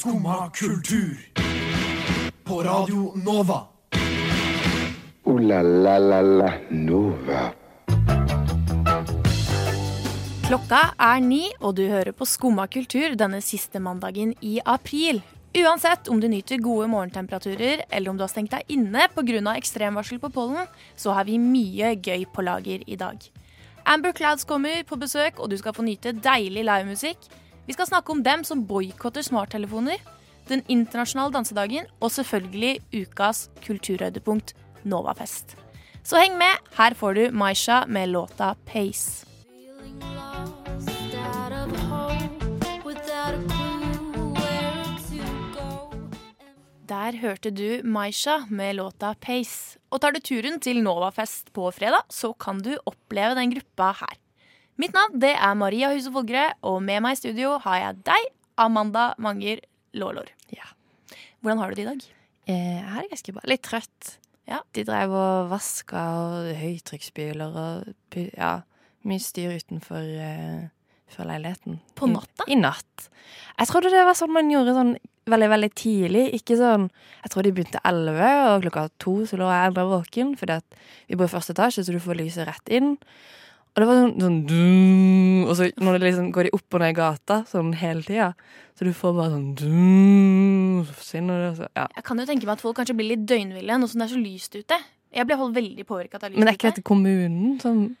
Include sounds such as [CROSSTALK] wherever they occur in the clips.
Skumma kultur. På Radio Nova. O-la-la-la-la Nova. Klokka er ni, og du hører på Skumma kultur denne siste mandagen i april. Uansett om du nyter gode morgentemperaturer, eller om du har stengt deg inne pga. ekstremvarsel på pollen, så har vi mye gøy på lager i dag. Amber Clouds kommer på besøk, og du skal få nyte deilig livemusikk. Vi skal snakke om dem som boikotter smarttelefoner, den internasjonale dansedagen og selvfølgelig ukas kulturhøydepunkt Novafest. Så heng med, her får du Maisha med låta Pace. Der hørte du Maisha med låta Pace. Og tar du turen til Novafest på fredag, så kan du oppleve den gruppa her. Mitt navn det er Maria Huse Folgre, og med meg i studio har jeg deg, Amanda Manger Lålår. Ja. Hvordan har du det i dag? Eh, Jeg har det ganske bra. Litt trøtt. Ja. De drev og vaska og høytrykksspyler og ja, mye styr utenfor uh, for leiligheten. På natta? I, I natt. Jeg trodde det var sånn man gjorde sånn veldig, veldig tidlig. Ikke sånn Jeg tror de begynte elleve, og klokka to så lå jeg enda våken, fordi at vi bor i første etasje, så du får lyset rett inn. Og det var sånn, sånn dum, Og så når det liksom går de opp og ned i gata sånn hele tida, så du får bare sånn dum, Så forsvinner det, og så Ja. Jeg kan jo tenke meg at folk kanskje blir litt døgnville nå som det er så lyst ute. Jeg blir holdt veldig påvirket av lyset Men det er ikke ute. dette kommunen som Ok,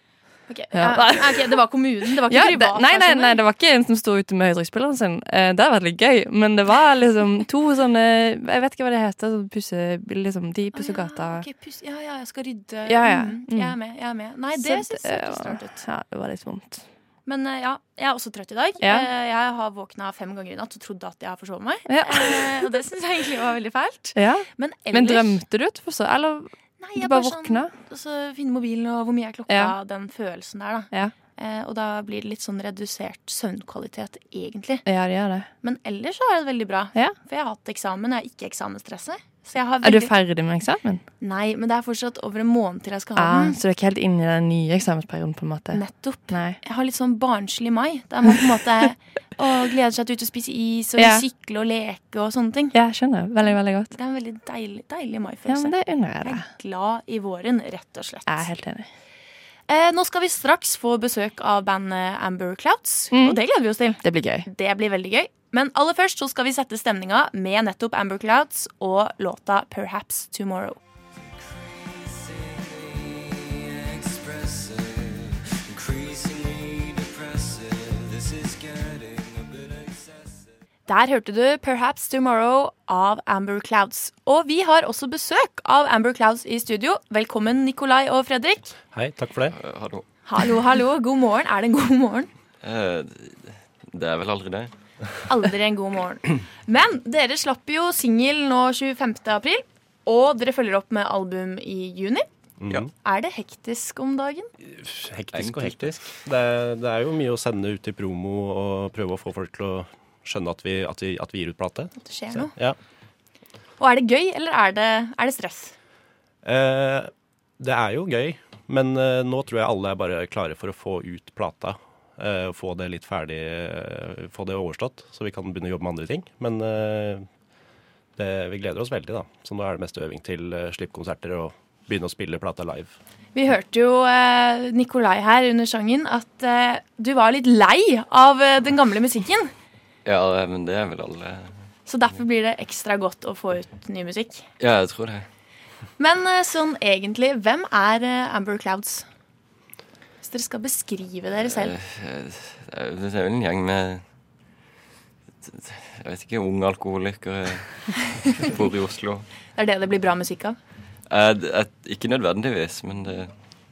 Ja. ja, ok, det var kommunen, det var ikke ja, privatpersoner? nei, nei, nei, det var ikke en som sto ute med høytrykksspilleren sin. Eh, det hadde vært litt gøy, men det var liksom to sånne Jeg vet ikke hva det heter. Sånn pusse, liksom, de pusser gata. Ja, ok, pus ja, ja, jeg skal rydde. Ja, ja. Mm, Mm. jeg er med. jeg er med Nei, det syns jeg ikke så ut. Ja, det var litt vondt. Men eh, ja, jeg er også trøtt i dag. Ja. Eh, Jeg har våkna fem ganger i natt og trodde at jeg har forsovet meg. Ja. Og det syns jeg egentlig var veldig fælt. Ja. Men ellers Men drømte du etterfor så? Eller Nei, du bare sånn- våkna? Og så finne mobilen og hvor mye er klokka, Ja. den følelsen der, da. Ja. Eh, og da blir det litt sånn redusert søvnkvalitet, egentlig. Ja, det gjør det. Men ellers så er det veldig bra. Ja. For jeg har hatt eksamen, jeg har ikke eksamensstresset. Veldig... Er du ferdig med eksamen? Nei, men det er fortsatt over en måned til jeg skal ha Ah, den. så du er ikke helt inne i den nye eksamensperioden, på en måte? Nettopp. Nei. Jeg har litt sånn barnslig mai. Der man på en måte [LAUGHS] å, gleder seg til ut og spise is og Ja. sykle og leke og sånne ting. Ja, skjønner. Veldig, veldig godt. Det er en veldig deilig, deilig Ja, men det unner jeg jeg er glad i våren, rett og slett. Jeg er helt enig. Eh, nå skal vi straks få besøk av bandet Amber Clouds, Mm. og det gleder vi oss til. Det blir gøy. Det blir veldig gøy. Men aller først så skal vi sette stemninga med nettopp Amber Clouds og låta Perhaps Tomorrow. Der hørte du Perhaps Tomorrow av Amber Clouds. Og vi har også besøk av Amber Clouds i studio. Velkommen, Nikolai og Fredrik. Hei, takk for det. Uh, Hallo. Hallo, hallo. God morgen. Er det en god morgen? Uh, Det er vel aldri det. Aldri en god morgen. Men dere slapp jo singel nå 25. april, og dere følger opp med album i juni. Ja. Er det hektisk om dagen? Hektisk og hektisk. Det, det er jo mye å sende ut i promo og prøve å få folk til å skjønne at vi, at vi, at vi gir ut plate. At det skjer noe? ja. Og er det gøy, eller er det, er det stress? Eh, det er jo gøy, men eh, nå tror jeg alle er bare klare for å få ut plata. Eh, få det litt ferdig, eh, få det overstått, så vi kan begynne å jobbe med andre ting. Men eh, det, vi gleder oss veldig, da. Så nå er det mest øving til uh, slippkonserter og begynne å spille plata live. Vi hørte jo eh, Nikolai her under sangen at eh, du var litt lei av eh, den gamle musikken. Ja, men det er vel alle Så derfor blir det ekstra godt å få ut ny musikk. Ja, jeg tror det. Men eh, sånn egentlig, hvem er eh, Amber Clouds? Hvis dere skal beskrive dere selv. Eh, Det er vel en gjeng med Jeg vet ikke, unge alkoholikere bor i Oslo. [LAUGHS] Det er det det blir bra musikk av. Eh, Ikke nødvendigvis, men det,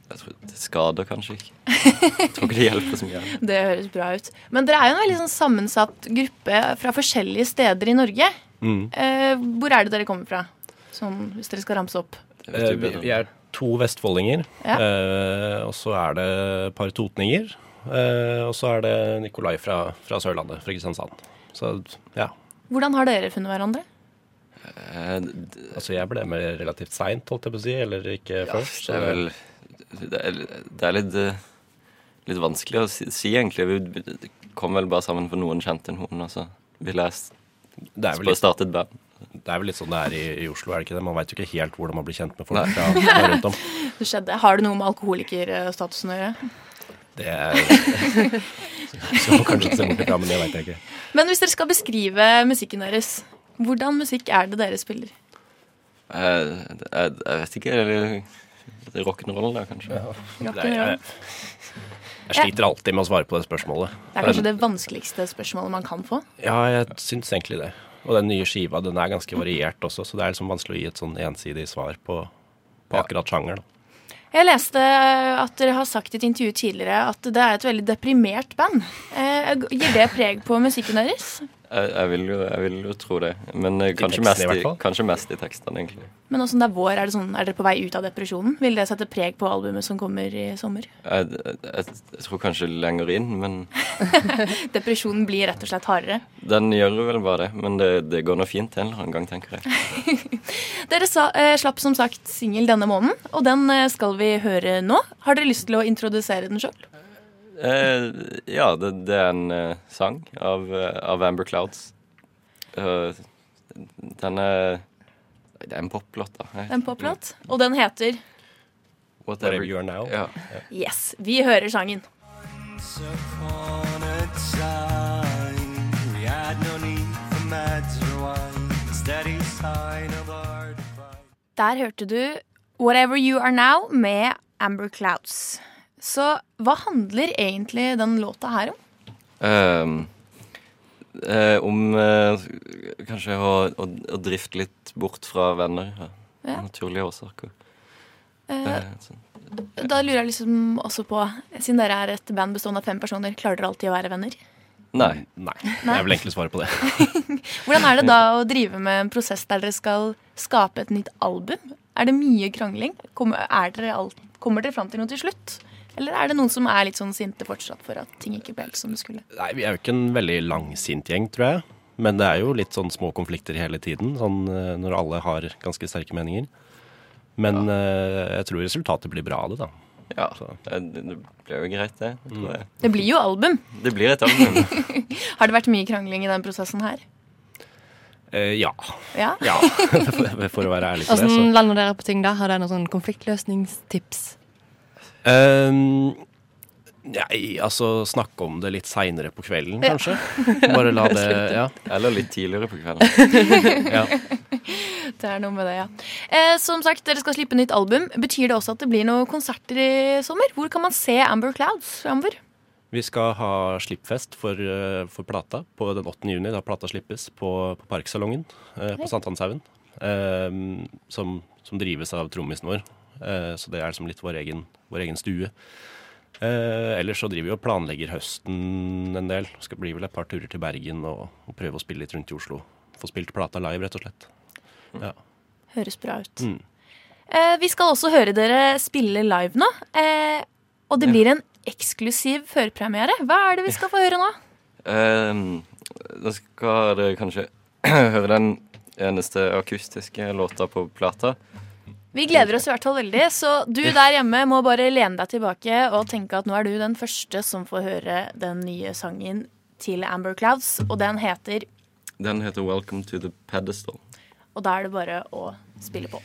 jeg tror det skader kanskje ikke. [LAUGHS] Jeg tror ikke det hjelper så mye. Det høres bra ut. Men dere er jo en veldig sånn sammensatt gruppe fra forskjellige steder i Norge. Mm. Eh, hvor er det dere kommer fra? Sånn, hvis dere skal ramse opp. Eh, vi, vi er to vestfoldinger, Ja. eh, og så er det et par totninger. Eh, og så er det Nikolai fra, fra Sørlandet, fra Kristiansand. Så ja. Hvordan har dere funnet hverandre? Eh, Altså jeg ble med relativt seint, holdt jeg på å si, eller ikke Ja, først. det er vel Det er, det er litt, eh, litt vanskelig å si, si egentlig. Vi kom vel bare sammen for noen kjente noen, og så ville jeg starte et band. det er vel litt sånn det er i, i Oslo, er det ikke det? Man veit jo ikke helt hvordan man blir kjent med folk fra, [LAUGHS] fra rundt om. Det skjedde. Har det noe med alkoholikerstatusen å gjøre? Det er [LAUGHS] så kanskje se bort ifra, men det veit jeg ikke. Men hvis dere skal beskrive musikken deres, hvordan musikk er det dere spiller? Jeg, jeg, jeg vet ikke. eller- Rock'n'roll, da, kanskje. Ja. er, jeg, jeg sliter alltid med å svare på det spørsmålet. Det er kanskje det vanskeligste spørsmålet man kan få. Ja, jeg syns egentlig det. Og den nye skiva den er ganske variert også, så det er liksom vanskelig å gi et sånn ensidig svar på, på akkurat sjangeren. Jeg leste at dere har sagt i et intervju tidligere at det er et veldig deprimert band. Eh, gir det preg på musikken deres? Jeg, jeg, vil jo, jeg vil jo tro det. Men eh, kanskje, tekstene mest i i, kanskje mest i tekstene, egentlig. Men også når det er vår, er, det sånn, er dere på vei ut av depresjonen? Vil det sette preg på albumet som kommer i sommer? Jeg, jeg, jeg tror kanskje lenger inn, men [LAUGHS] Depresjonen blir rett og slett hardere. den gjør vel bare det. Men det, det går nå fint en eller annen gang, tenker jeg. [LAUGHS] Dere sa, eh, slapp som sagt singel denne måneden, og den eh, skal vi høre nå. Har dere lyst til å introdusere den sjøl? Eh, ja, det, det er en uh, sang av, uh, av Amber Clouds. Eh, den er Det er en poplåt, da. En poplåt. Og den heter Whatever you are now. Ja. Yes. Vi hører sangen. Der hørte du Whatever You Are Now med Amber Clouds. Så hva handler egentlig den låta her om? Um, eh, om eh, kanskje å, å, å drifte litt bort fra venner. Ja. Ja. Naturlige årsaker. Uh, Eh, sånn. da lurer jeg liksom også på, siden dere er et band bestående av fem personer, klarer dere alltid å være venner? Nei. Nei. Det er vel egentlig svare på det. [LAUGHS] Hvordan er det da å drive med en prosess der dere skal skape et nytt album? Er det mye krangling? Kommer, er dere alt, kommer dere fram til noe til slutt? Eller er det noen som er litt sånn sinte fortsatt for at ting ikke ble helt som det skulle? Nei, vi er jo ikke en veldig langsint gjeng, tror jeg. Men det er jo litt sånn små konflikter hele tiden, sånn eh, når alle har ganske sterke meninger. Men eh, jeg tror resultatet blir bra av det, da. Ja, det, det blir jo greit, det. Mm. Det blir jo album. Det blir et album. [LAUGHS] Har det vært mye krangling i den prosessen her? Eh, ja. Ja? ja. [LAUGHS] For å være ærlig på det. Så. Hvordan lander dere på ting da? Har dere noen sånn konfliktløsningstips? Ehm, nei, altså snakke om det litt seinere på kvelden, kanskje. Bare la det Ja. Eller litt tidligere på kvelden. [LAUGHS] ja. Det er noe med det, ja. Eh, som sagt, dere skal slippe nytt album. Betyr det også at det blir noen konserter i sommer? Hvor kan man se Amber Clouds framover? Vi skal ha slippfest for, eh, for plata på den 8. juni, da plata slippes, på, på Parksalongen eh, på Sankthanshaugen. Eh, som, som drives av trommisen vår. Eh, så det er liksom litt vår egen, vår egen stue. Eh, ellers så driver vi og planlegger høsten en del. Skal bli vel et par turer til Bergen og, og prøve å spille litt rundt i Oslo. Få spilt plata live, rett og slett. Ja. Høres bra ut. Mm. Eh, vi skal også høre dere spille live nå. Eh, og det blir en eksklusiv førpremiere. Hva er det vi skal få høre nå? Ehm, da skal dere kanskje [CLEARS THROAT] høre den eneste akustiske låta på plata. Vi gleder oss i hvert fall veldig, så du der hjemme må bare lene deg tilbake og tenke at nå er du den første som får høre den nye sangen til Amber Clouds, og den heter Den heter 'Welcome to the Pedestal'. Og da er det bare å spille på.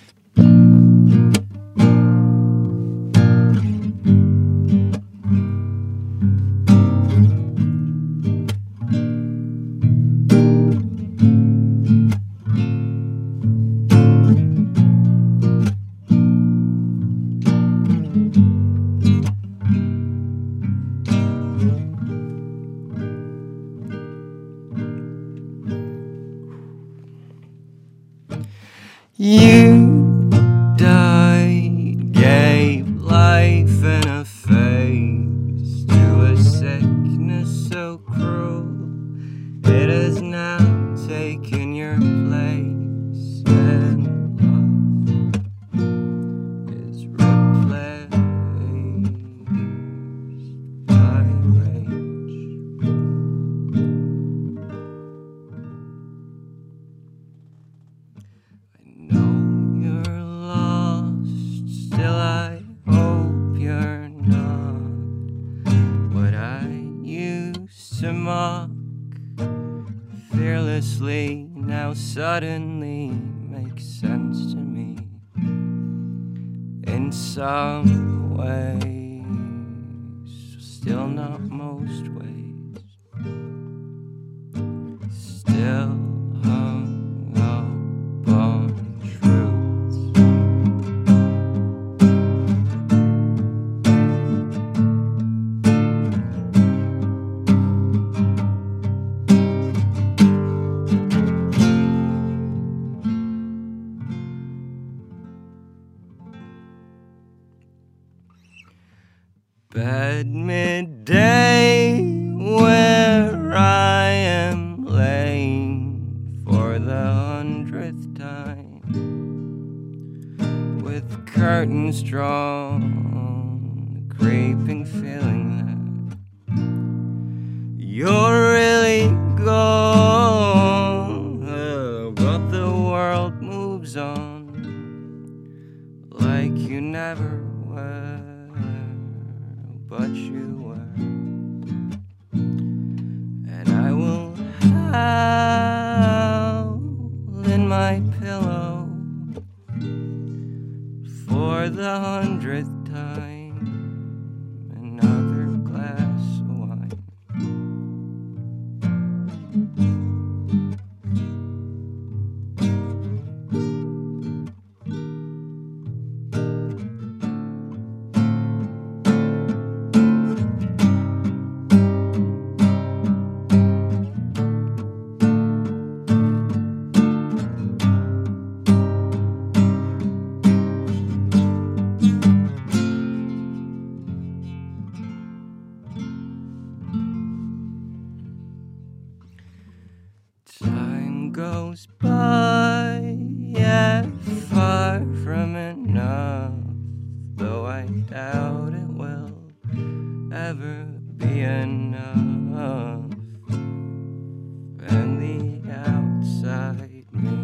To mock. Fearless endlessly now suddenly makes sense to me in some ways, still not most ways, escaping feeling goes by, yet far from enough. Though I doubt it will ever be enough. And the outside me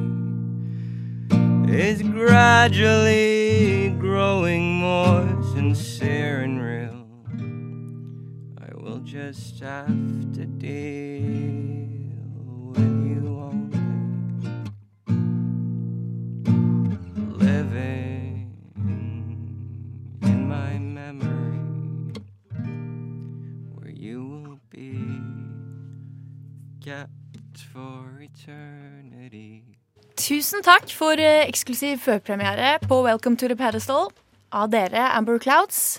is gradually growing more sincere and real. I will just have to deal Tusen takk for eh, eksklusiv førpremiere på Welcome to the Pedestal av dere, Amber Clouds.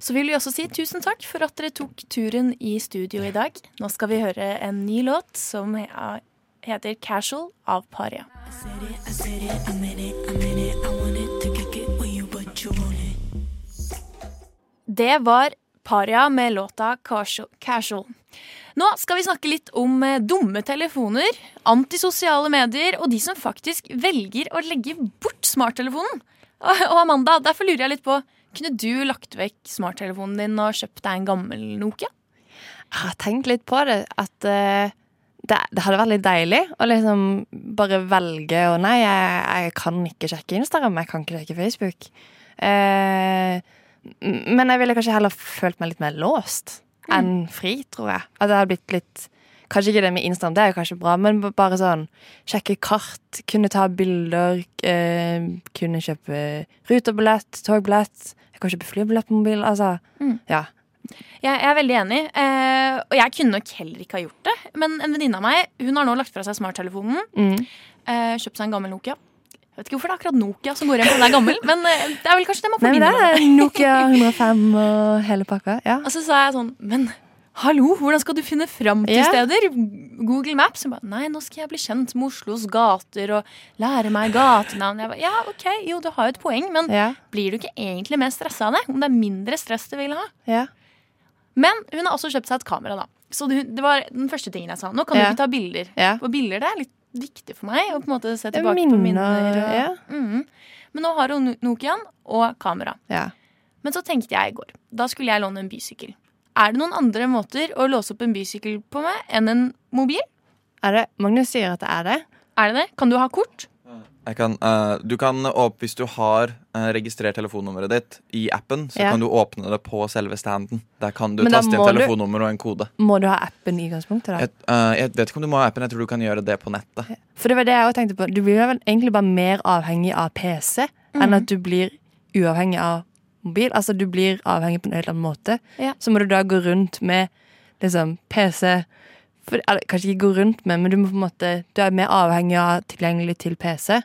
Så vil vi også si tusen takk for at dere tok turen i studio i dag. Nå skal vi høre en ny låt som heter Casual av Paria. Det var Paria med låta Casual. Nå skal vi snakke litt om eh, dumme telefoner, antisosiale medier og de som faktisk velger å legge bort smarttelefonen. Og Amanda, derfor lurer jeg litt på, kunne du lagt vekk smarttelefonen din og kjøpt deg en gammel Nokia? Jeg har tenkt litt på det, at uh, det, det hadde vært litt deilig å liksom bare velge å Nei, jeg, jeg kan ikke sjekke Instagram, jeg kan ikke sjekke Facebook. Uh, men jeg ville kanskje heller følt meg litt mer låst enn fri, tror jeg. At det hadde blitt litt Kanskje ikke det med Instagram, det er jo kanskje bra, men bare sånn sjekke kart, kunne ta bilder, eh, kunne kjøpe rutebillett, togbillett, jeg kan kjøpe flybillett på mobil, altså. Ja. Jeg, jeg er veldig enig, eh, og jeg kunne nok heller ikke ha gjort det. Men en venninne av meg hun har nå lagt fra seg smarttelefonen. Mm. Eh, kjøpt seg en gammel Nokia. Jeg vet ikke hvorfor det er akkurat Nokia som går igjen på den er gammel, [LAUGHS] men eh, det er vel kanskje det man Nei, forbinder det med er Nokia [LAUGHS] 105 og hele pakka. Ja. Og så sa jeg sånn, men hallo, hvordan skal du finne fram til yeah. steder? Google Maps? Hun ba, Nei, nå skal jeg bli kjent med Oslos gater og lære meg gatenavn. Jeg ba, ja, ok, jo, du har jo et poeng, men yeah. blir du ikke egentlig mer stressa av det? Om det er mindre stress du vil ha? ja. Men hun har også kjøpt seg et kamera, da. Så det, det var den første tingen jeg sa. Nå kan du ikke ta bilder. For bilder det er litt viktig for meg. Å på en måte se tilbake minner, på minner. minner, Og, ja. mm. Men nå har hun Nokian og kamera. ja. Men så tenkte jeg i går. Da skulle jeg låne en bysykkel. Er det noen andre måter å låse opp en bysykkel på meg enn en mobil? Er det, Magnus sier at det er det. Er det det? Kan du ha kort? Jeg kan, uh, du kan åp Hvis du har uh, registrert telefonnummeret ditt i appen, så Ja. kan du åpne det på selve standen. Der kan du taste inn telefonnummer og en kode. Må du ha appen i utgangspunktet? da? Jeg, uh, jeg vet ikke om du må ha appen, jeg tror du kan gjøre det på nettet. For det var det jeg også tenkte på. Du blir vel egentlig bare mer avhengig av PC enn at du blir uavhengig av mobil. Altså du blir avhengig på en helt annen måte. Ja. Så må du da gå rundt med liksom PC for, eller, Kanskje ikke gå rundt med, men du må på en måte Du er mer avhengig av tilgjengelig til PC.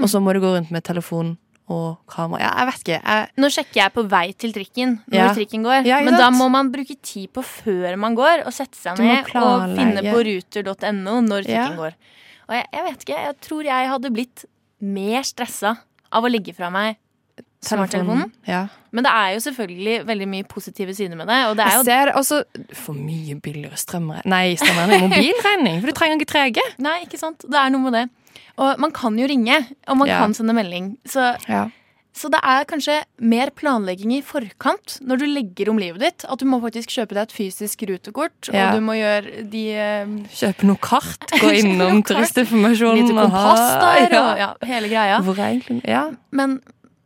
Og så må du gå rundt med telefon og kamera. Ja, jeg vet ikke. Jeg, Nå sjekker jeg på vei til trikken når Ja. trikken går. Ja, men da må man bruke tid på før man går, og sette seg ned og finne på ruter.no når trikken går. Og jeg, jeg vet ikke, jeg tror jeg hadde blitt mer stressa av å legge fra meg smarttelefonen. Ja. Men det er jo selvfølgelig veldig mye positive sider med det. Og det er Jeg jo ser det også for mye billigere strømregning Nei, strømregning, mobilregning. For du trenger ikke 3G. Nei, ikke sant? Det er noe med det. Og man kan jo ringe, og man Ja. kan sende melding. Så, Ja. så det er kanskje mer planlegging i forkant når du legger om livet ditt. At du må faktisk kjøpe deg et fysisk rutekort, og du må gjøre de eh, Kjøpe noe kart, [LAUGHS] gå innom turistinformasjonen kart. turistinformasjon. Lite kompass der, [LAUGHS] ja. og hele greia. Hvor egentlig Ja. Men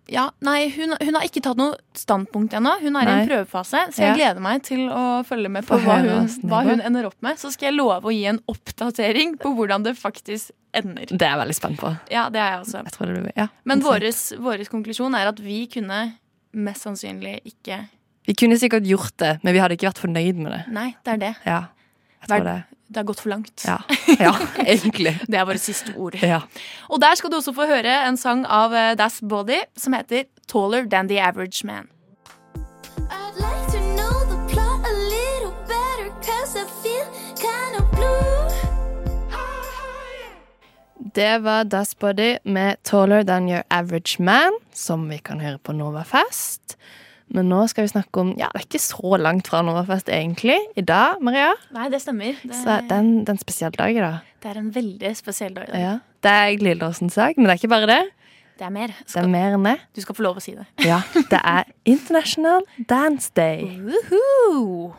ja, nei, hun, hun har ikke tatt noe standpunkt ennå. Hun er i en prøvefase, så jeg Ja. gleder meg til å følge med på hva hun, hva hun ender opp med. Så skal jeg love å gi en oppdatering på hvordan det faktisk ender. Det er jeg veldig spent på. Ja, det er jeg også. Jeg tror det blir, ja. Men vår konklusjon er at vi kunne mest sannsynlig ikke Vi kunne sikkert gjort det, men vi hadde ikke vært fornøyd med det. Nei, det er det. Ja, jeg tror Verd- det. Det har gått for langt. Ja, [LAUGHS] ja egentlig. Det er våre siste ord. Ja. Og der skal du også få høre en sang av eh, Das Body som heter Taller Than The Average Man. I'd like to know the plot a little better, cause I feel kind of blue. Det var Das Body med 'Taller Than Your Average Man', som vi kan høre på Novafest. Men nå skal vi snakke om Ja, det er ikke så langt fra Novafest, egentlig. I dag, Maria. Nei, det stemmer. Det, Så det er en, det er en spesiell dag i dag. det er en veldig spesiell dag. i dag. Ja. Det er glidelåsens dag, men det er ikke bare det. Det er mer. Det er mer enn det. du skal få lov å si det. Ja, det er International Dance Day. Woohoo!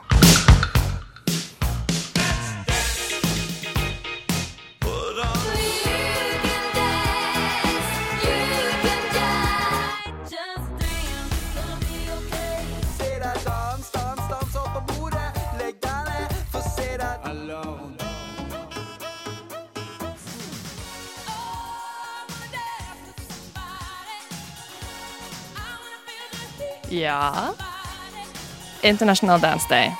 Ja. International Dance Day.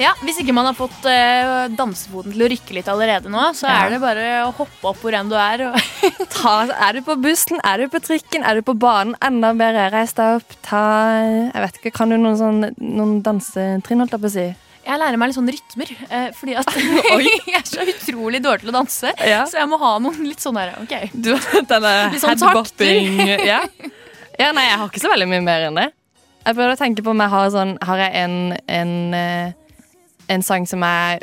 Ja, Hvis ikke man har fått uh, dansefoten til å rykke litt allerede nå, så Ja. er det bare å hoppe opp hvor enn du er. [LAUGHS] Ta, er du på bussen, er du på trikken, er du på banen? Enda bedre. Reis deg opp, ta Jeg vet ikke, Kan du noen, sånn, noen dansetrinn, holdt jeg på å si? jeg lærer meg litt sånn rytmer, eh, fordi at [LAUGHS] [LAUGHS] jeg er så utrolig dårlig til å danse. Ja. Så jeg må ha noen litt sånn her ok. Du, denne Litt sånn headbopping ja. ja, nei, jeg har ikke så veldig mye mer enn det. Jeg prøvde å tenke på om jeg har sånn Har jeg en, en, eh, en sang som jeg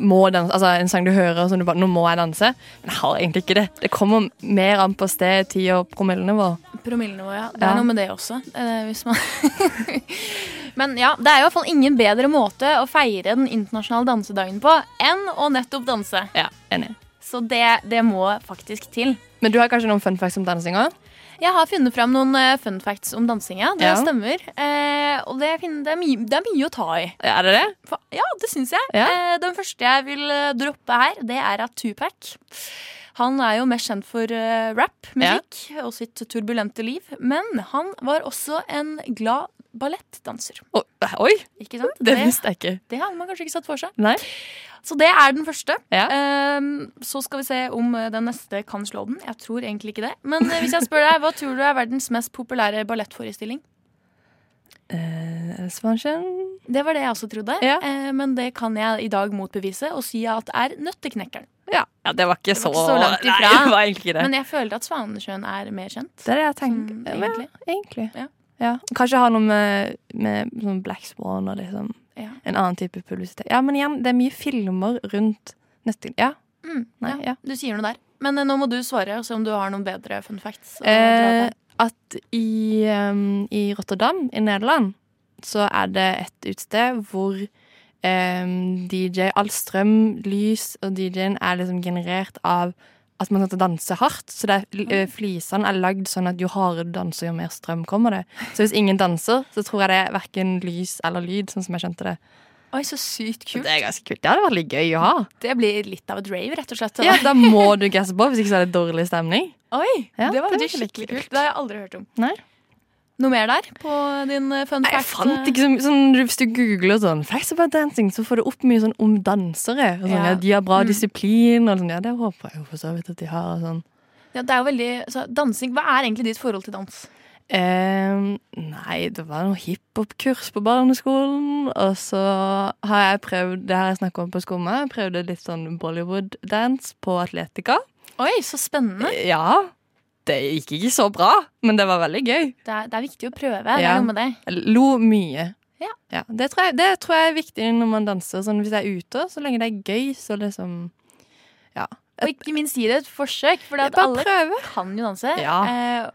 må danse Altså en sang du hører som du bare Nå må jeg danse. Men jeg har egentlig ikke det. Det kommer mer an på sted, tid og promillenivå. Promillenivå, ja. Det er Ja. noe med det også. Eh, hvis man [LAUGHS] Men ja, det er i hvert fall ingen bedre måte å feire den internasjonale dansedagen på enn å nettopp danse. Ja, enig. Så det, det må faktisk til. Men du har kanskje noen fun facts om dansinga? Jeg har funnet fram noen eh, fun facts om dansinga. Det Ja. stemmer. Eh, og det, det, er mye, det er mye å ta i. Er det det? For, Ja, det syns jeg. Ja. Eh, den første jeg vil eh, droppe her, det er at Tupac Han er jo mest kjent for eh, rap, musikk og sitt turbulente liv. Men han var også en glad ballettdanser. Oi, Ikke sant? det visste jeg ikke. det hadde man kanskje ikke satt for seg. Nei. Så det er den første. Ja. Um, så skal vi se om eh, den neste kan slå den. Jeg tror egentlig ikke det. Men eh, hvis jeg spør deg, hva tror du er verdens mest populære ballettforestilling? Uh, Svansjøen Det var det jeg også trodde. Ja. Uh, men det kan jeg i dag motbevise og si at det er Nøtteknekkeren. ja. ja, det var ikke Det så ikke så langt ifra. Nei, det var egentlig ikke det. Men jeg føler at Svanesjøen er mer kjent. det er det jeg tenker. Ja, egentlig. egentlig. Ja. Ja. Kanskje ha noe med, med sånn Black Swan og liksom Ja. en annen type publisitet. Ja, men igjen, det er mye filmer rundt neste Ja. Mm, Nei, ja. ja. Du sier noe der. Men eh, nå må du svare og se om du har noen bedre fun facts. Eh, at i, um, i Rotterdam i Nederland så er det et utested hvor um, DJ, all strøm, lys og DJ-en er liksom generert av at man skal danse hardt. Så er, eh, flisene er lagd sånn at jo hardere du danser, jo mer strøm kommer det. Så hvis ingen danser, så tror jeg det er verken lys eller lyd, sånn som jeg skjønte det. Oi, så sykt kult. Det er ganske kult. Det hadde vært litt gøy å ha. Det blir litt av et rave, rett og slett. Ja, Da må du gasse på, hvis ikke så er det dårlig stemning. Oi, Ja, det var det var skikkelig kult. kult. Det har jeg aldri hørt om. Nei. Noe mer der på din eh, fun Nei, Jeg fant ikke så sånn, Hvis du googler sånn facts about dancing, så får du opp mye sånn om dansere. Og sånn, Ja. ja. De har bra Mm. disiplin. Og sånn, ja, det håper jeg jo for så vidt at de har. Og sånn. Ja, det er jo veldig, så dansing, Hva er egentlig ditt forhold til dans? Ehm, nei, det var noe hiphop-kurs på barneskolen. Og så har jeg prøvd det har jeg snakket om på Skumma. Prøvde litt sånn Bollywood-dance på Atletica. Oi, så spennende. Ja. Det gikk ikke så bra, men det var veldig gøy. Det er, det er viktig å prøve. Ja. noe med det. Jeg lo mye. Ja. det, tror jeg, det tror jeg er viktig når man danser. Sånn, hvis jeg er ute, så lenge det er gøy, så liksom Ja. Og ikke minst gi det et forsøk, for alle prøve. kan jo danse. Ja. Eh,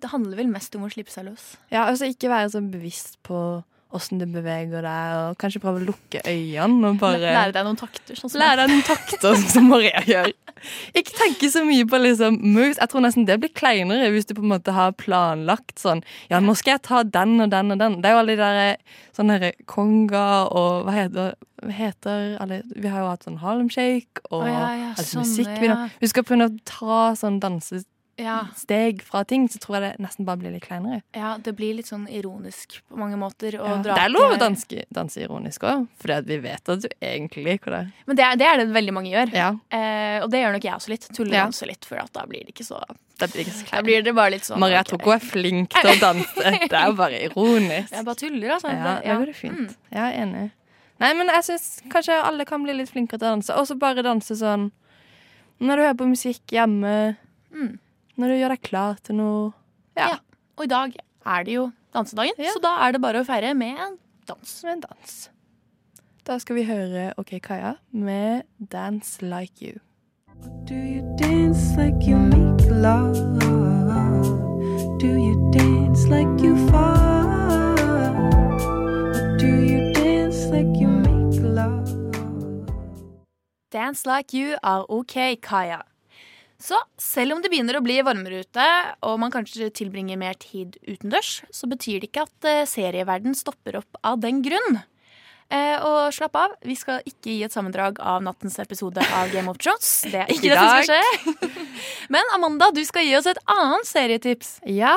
det handler vel mest om å slippe seg løs. Ja, altså ikke være så bevisst på åssen du beveger deg, og kanskje prøve å lukke øynene og bare Lære deg noen takter. Sånn Lære deg noen takter, sånn som Maria gjør. Ikke tenke så mye på liksom moves. Jeg tror nesten det blir kleinere hvis du på en måte har planlagt sånn Ja, nå skal jeg ta den og den og den. Det er jo alle de der sånne derre konga og hva heter, hva heter alle Vi har jo hatt sånn Harlem Shake og oh, ja, ja, sånne, musikkvideoer. ja. Du skal prøve å ta sånn dansesteg ja, fra ting, så tror jeg det nesten bare blir litt kleinere. ja, det blir litt sånn ironisk på mange måter. Ja. dra Det er lov å danse, danse ironisk òg, for vi vet at du egentlig liker det. Men det er, det er det veldig mange gjør. Ja, Eh, og det gjør nok jeg også litt. Tuller Tulledanse litt, for da blir det ikke så det blir blir det bare litt sånn Maria tror ikke hun er flink til å danse. Det er jo bare ironisk. [LAUGHS] Jeg bare tuller, altså. Ja, Det- går fint. Jeg er enig. Nei, men jeg syns kanskje alle kan bli litt flinkere til å danse. Og så bare danse sånn når du hører på musikk hjemme. Mm. Når du gjør deg klar til noe. Ja, Ja. Og i dag er det jo dansedagen, Ja. så da er det bare å feire med en dans. Med en dans. Da skal vi høre OK Kaja med 'Dance Like You'. Do you dance like you make love? Do you dance like you fall? Or do you dance like you make love? Dance Like You av OK Kaya. Så selv om det begynner å bli varmere ute, og man kanskje tilbringer mer tid utendørs, så betyr det ikke at eh, serieverden stopper opp av den grunn. Eh, og slapp av, vi skal ikke gi et sammendrag av nattens episode av Game of Thrones. Det er [LAUGHS] ikke Ikke det som skal skje. [LAUGHS] Men Amanda, du skal gi oss et annet serietips. Ja,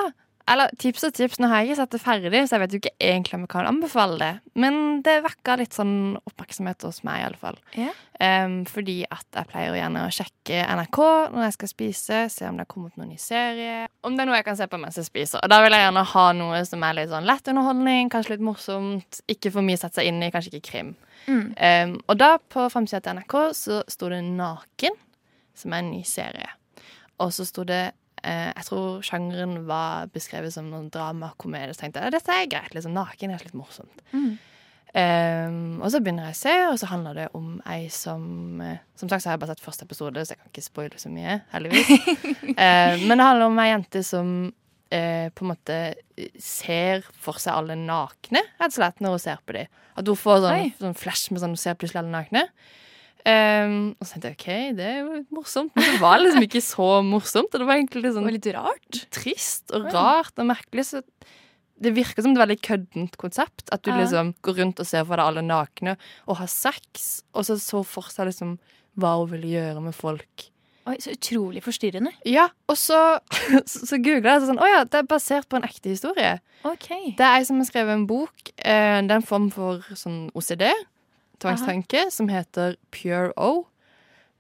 eller tips og tips. Nå har jeg ikke sett det ferdig, så jeg vet jo ikke egentlig om jeg kan anbefale det. Men det vekker litt sånn oppmerksomhet hos meg, i alle fall. Ja. Em, fordi at jeg pleier gjerne å sjekke NRK når jeg skal spise, se om det har kommet noen ny serie. Om det er noe jeg kan se på mens jeg spiser. Og da vil jeg gjerne ha noe som er litt sånn lett underholdning, kanskje litt morsomt. Ikke for mye å sette seg inn i, kanskje ikke krim. Mm. Um, og da, på framsida til NRK, så sto det Naken, som er en ny serie. Og så sto det Jeg tror sjangeren var beskrevet som noen dramakomedie. Så tenkte jeg dette er greit. liksom Naken er litt morsomt. Mm. Em, og så begynner jeg å se, og så handler det om ei som eh, Som sagt så har jeg bare sett første episode, så jeg kan ikke spoile så mye, heldigvis. [LAUGHS] Eh, men det handler om ei jente som eh, på en måte ser for seg alle nakne, rett og slett, når hun ser på dem. At hun får sånn, sånn flash med sånn hun ser plutselig alle nakne. Em, og så tenkte jeg OK, det er jo morsomt. Men det var liksom ikke så morsomt. Og det var egentlig litt Det sånn litt rart. trist og rart og merkelig. Så det virker som et veldig køddent konsept. At du liksom går rundt og ser for deg alle nakne og har sex, og så så for seg liksom hva hun ville gjøre med folk. Oi, Så utrolig forstyrrende. Ja, og så, [LAUGHS] så, så googla jeg sånn Å ja, det er basert på en ekte historie. Ok. Det er ei som har skrevet en bok. Eh, det er en form for sånn OCD, tvangstanke, som heter Pure O.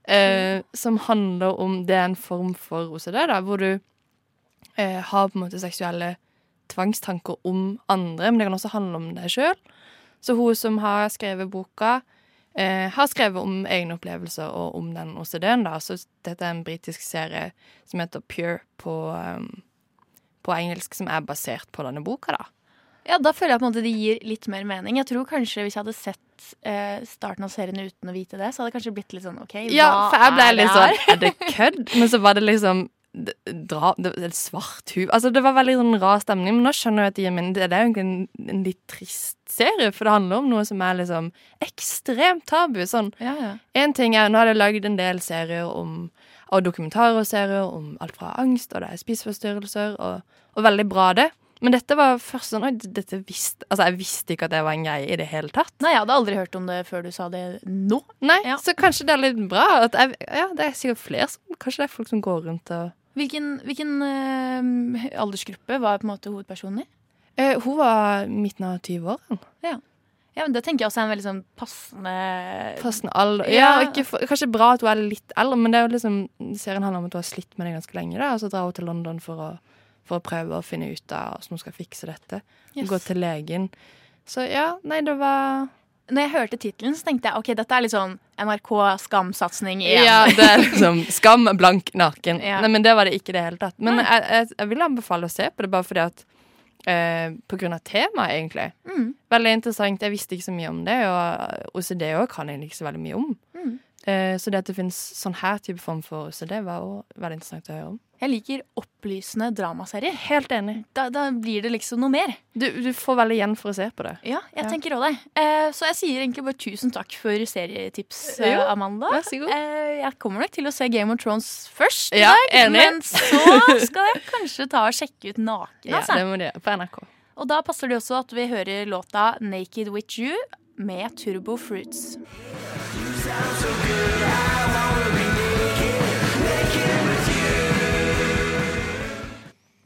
Eh, som handler om Det er en form for OCD, da, hvor du eh, har på en måte seksuelle tvangstanker om andre, men det kan også handle om deg sjøl. Så hun som har skrevet boka, eh, har skrevet om egne opplevelser og om den OCD-en. da, Så dette er en britisk serie som heter Pure på, um, på engelsk, som er basert på denne boka. da. Ja, Da føler jeg på en måte det gir litt mer mening. Jeg tror kanskje Hvis jeg hadde sett eh, starten av serien uten å vite det, så hadde det kanskje blitt litt sånn OK, Ja, hva for jeg ble er det her? sånn? Er det kødd? Men så var det liksom det- dra, det, det, svart huv Altså, det var veldig sånn rar stemning. Men nå skjønner jeg at det gir mening. Det det er jo egentlig en, en litt trist serie, for det handler om noe som er liksom ekstremt tabu. Sånn Ja, ja. En ting er, Nå har jeg lagd en del serier om Og dokumentarer og serier om alt fra angst, og det er spiseforstyrrelser, og, og veldig bra, det. Men dette var først sånn Oi, dette visste Altså, jeg visste ikke at det var en greie i det hele tatt. Nei, jeg hadde aldri hørt om det før du sa det nå. Nei, Så kanskje det er litt bra. Jeg, ja, det er sikkert flere som Kanskje det er folk som går rundt og Hvilken, hvilken eh, aldersgruppe var på en måte hovedpersonen i? Eh, Hun var midten av 20-årene. Ja. ja, men Det tenker jeg også er en veldig sånn passende Passende alder. Ja, ikke for, kanskje bra at hun er litt eldre, men det er jo liksom serien handler om at hun har slitt med det ganske lenge. Da, og så drar hun til London for å, for å prøve å finne ut av hvordan hun skal fikse dette. Yes. Gå til legen. Så ja, nei, det var Når jeg hørte tittelen, så tenkte jeg ok, dette er litt sånn NRK skamsatsing igjen. Ja, [LAUGHS] det er liksom skam, blank, naken. Ja. Nei, men det var det ikke i det hele tatt. Men jeg, jeg, jeg vil anbefale å se på det, bare fordi at eh, På grunn av temaet, egentlig. Mm. Veldig interessant. Jeg visste ikke så mye om det, og OCD òg kan jeg ikke så veldig mye om. Mm. Eh, så det at det finnes sånn her type form for OCD, var òg veldig interessant å høre om. Jeg liker opplysende dramaserier. Helt enig. Da, da blir det liksom noe mer. Du, du får veldig igjen for å se på det. Ja, jeg Ja. tenker også det. Eh, så jeg sier egentlig bare tusen takk for serietips, eh, Jo, Amanda. vær så god. Eh, jeg kommer nok til å se Game of Thrones først i Ja, dag, enig. men så [LAUGHS] skal jeg kanskje ta og sjekke ut Naken. Ja, Altså. det må du gjøre på NRK. Og da passer det også at vi hører låta 'Naked With You' med Turbo Fruits.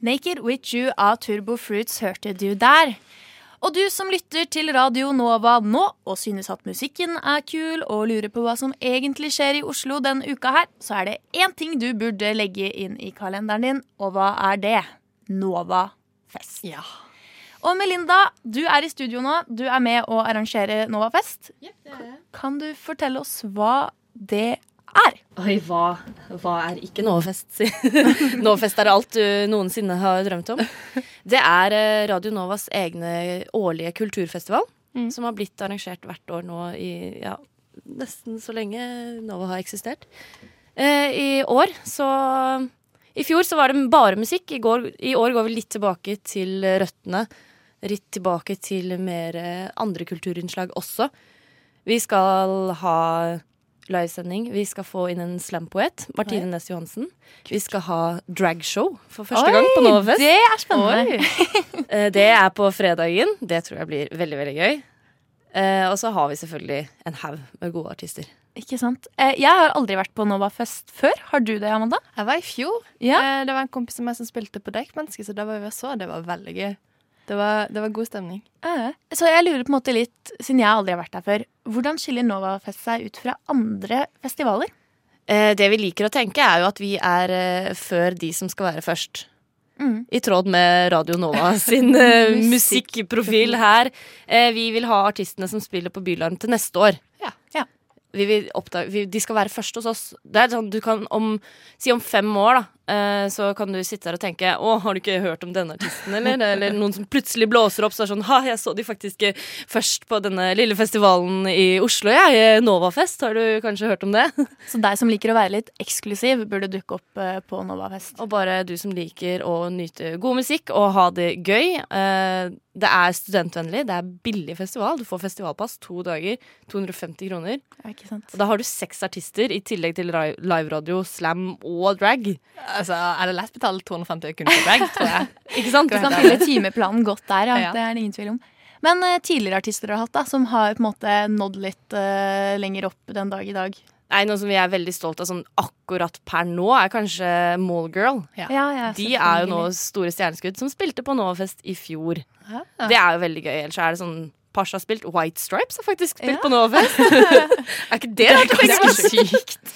Naked With You av Turbo Fruits hørte du der. Og du som lytter til Radio Nova nå og synes at musikken er kul og lurer på hva som egentlig skjer i Oslo denne uka her, så er det én ting du burde legge inn i kalenderen din, og hva er det? Novafest. Ja. Og Melinda, du er i studio nå. Du er med å arrangere Novafest. Kan du fortelle oss hva det er? Oi, hva, hva er ikke Novafest? [LAUGHS] Novafest er alt du noensinne har drømt om. Det er eh, Radio Novas egne årlige kulturfestival, som har blitt arrangert hvert år nå i ja, nesten så lenge Nova har eksistert. Eh, I år så I fjor så var det bare musikk. I, går, I år går vi litt tilbake til røttene. Litt tilbake til mer eh, andre kulturinnslag også. Vi skal ha livesending. Vi skal få inn en slampoet. Martine Næss Johansen. Vi skal ha dragshow for første Oi, gang på Novafest. det er spennende. [LAUGHS] Eh, det er på fredagen. Det tror jeg blir veldig, veldig gøy. Eh, og så har vi selvfølgelig en haug med gode artister. Ikke sant? Eh, Jeg har aldri vært på Novafest før. Har du det, Amanda? Jeg var i fjor. Ja. Eh, Det var en kompis av meg som spilte på Deichmanske, så da var vi og så. Det var veldig gøy. Det var, det var god stemning. Eh, Så jeg lurer på en måte litt, siden jeg aldri har vært der før, hvordan skiller Novafest seg ut fra andre festivaler? Eh, det vi liker å tenke, er jo at vi er eh, før de som skal være først. Mm. I tråd med Radio Nova [LAUGHS] sin [LAUGHS] musikkprofil her. Eh, vi vil ha artistene som spiller på Bylarm til neste år. Ja. Vi vil oppdage, vi, de skal være først hos oss. Det er sånn, du kan om, Si om fem år, da, så kan du sitte der og tenke Å, har du ikke hørt om denne artisten, eller? Eller noen som plutselig blåser opp, så er sånn Ha, jeg så de faktisk eh, først på denne lille festivalen i Oslo, jeg. Ja, Novafest. Har du kanskje hørt om det? [LAUGHS] Så deg som liker å være litt eksklusiv, burde dukke opp eh, på Novafest. Og bare du som liker å nyte god musikk og ha det gøy. Eh, det er studentvennlig, det er billig festival. Du får festivalpass to dager, 250 kroner. Ja, ikke sant? Og da har du seks artister i tillegg til liveradio, slam og drag. Altså, Er det lett betalt 250 kroner for bag, tror jeg. [LAUGHS] Ikke sant? Du kan fylle timeplanen godt der, ja. Ja. Det er det ingen tvil om. Men uh, tidligere artister du har hatt, da, som har på en måte nådd litt uh, lenger opp den dag i dag? Nei, Noe som vi er veldig stolt av sånn akkurat per nå, er kanskje Mallgirl. Ja, ja, De er jo nå store stjerneskudd som spilte på Novafest i fjor. Ja. Det er jo veldig gøy. Ellers er det sånn Pasha har spilt. White Stripes har faktisk spilt Ja. på Novafest. [LAUGHS] er ikke det, det er ganske sykt?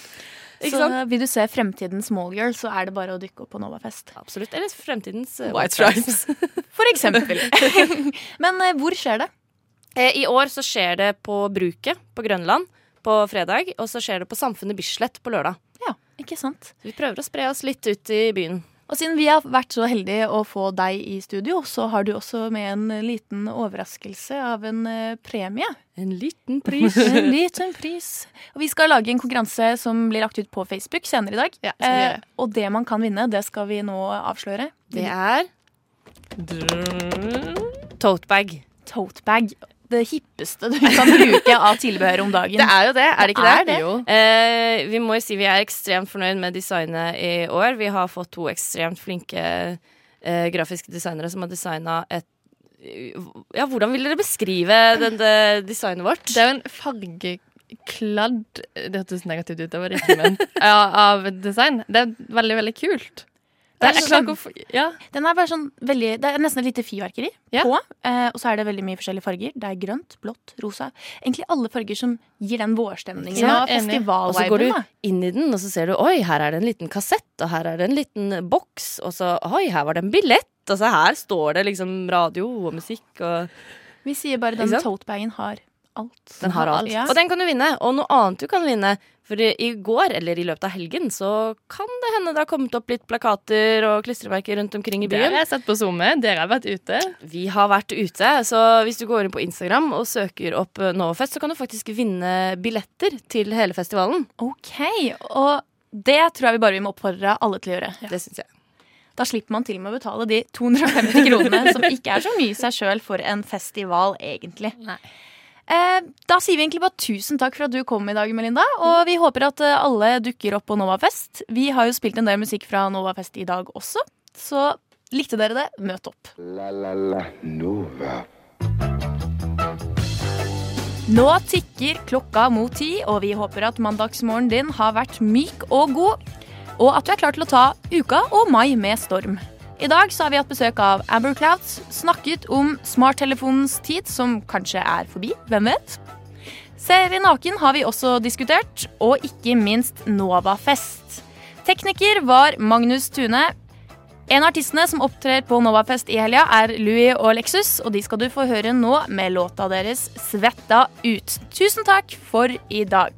Ikke Så sant? vil du se fremtidens Smallgirl, så er det bare å dykke opp på Novafest. Absolutt. Eller fremtidens uh, White Stripes. [LAUGHS] For eksempel. [LAUGHS] Men uh, hvor skjer det? Eh, I år så skjer det på Bruket på Grønland på fredag, og så skjer det på Samfunnet Bislett på lørdag. Ja, ikke sant? Så vi prøver å spre oss litt ut i byen. Og siden vi har vært så heldige å få deg i studio, så har du også med en liten overraskelse av en eh, premie. En liten [LAUGHS] pris. En liten pris. Og vi skal lage en konkurranse som blir lagt ut på Facebook senere i dag. Ja, det. Eh, og det man kan vinne, det skal vi nå avsløre. Det er Totebag. Totebag. Det hippeste du kan bruke av tilbehør om dagen. Det er jo det, er det ikke det? er det Eh, vi må jo si vi er ekstremt fornøyd med designet i år. Vi har fått to ekstremt flinke eh, grafiske designere som har designa et Ja, hvordan vil dere beskrive den, det designet vårt? Det er jo en fargekladd Det hørtes negativt ut, det var riktig, ment. [LAUGHS] Ja, av design. Det er veldig, veldig kult. Det er, sånn- ja. Den er bare sånn veldig Det er nesten et lite fyrverkeri på. Eh, og så er det veldig mye forskjellige farger. Det er grønt, blått, rosa. Egentlig alle farger som gir den vårstemningen Ja, og. Og så går du inn i den, og så ser du oi, her er det en liten kassett, og her er det en liten boks, og så oi, her var det en billett, og så her står det liksom radio og musikk og Vi sier bare den totebagen har alt. Den har alt. Ja. Og den kan du vinne. Og noe annet du kan vinne. For i går, eller i løpet av helgen, så kan det hende det har kommet opp litt plakater og klistremerker rundt omkring i byen. har jeg sett på SoMe. Dere har vært ute. Vi har vært ute, så hvis du går inn på Instagram og søker opp Novafest, så kan du faktisk vinne billetter til hele festivalen. OK. Og det tror jeg vi bare vi må oppfordre alle til å gjøre. Det synes jeg. Da slipper man til og med å betale de 250 kronene, som ikke er så mye i seg sjøl for en festival, egentlig. Eh, da sier vi egentlig bare tusen takk for at du kom i dag, Melinda. Og vi håper at eh, alle dukker opp på Novafest. Vi har jo spilt en del musikk fra Novafest i dag også, så likte dere det, møt opp. La la la Nova. Nå tikker klokka mot ti, og vi håper at mandagsmorgenen din har vært myk og god, og at du er klar til å ta uka og mai med storm. I dag så har vi hatt besøk av Amber Clouds, snakket om smarttelefonens tid, som kanskje er forbi, hvem vet? Serien Naken har vi også diskutert, og ikke minst Novafest. Tekniker var Magnus Tune. En av artistene som opptrer på Novafest i helga, er Louis og Lexus, og de skal du få høre nå med låta deres 'Svetta ut'. Tusen takk for i dag.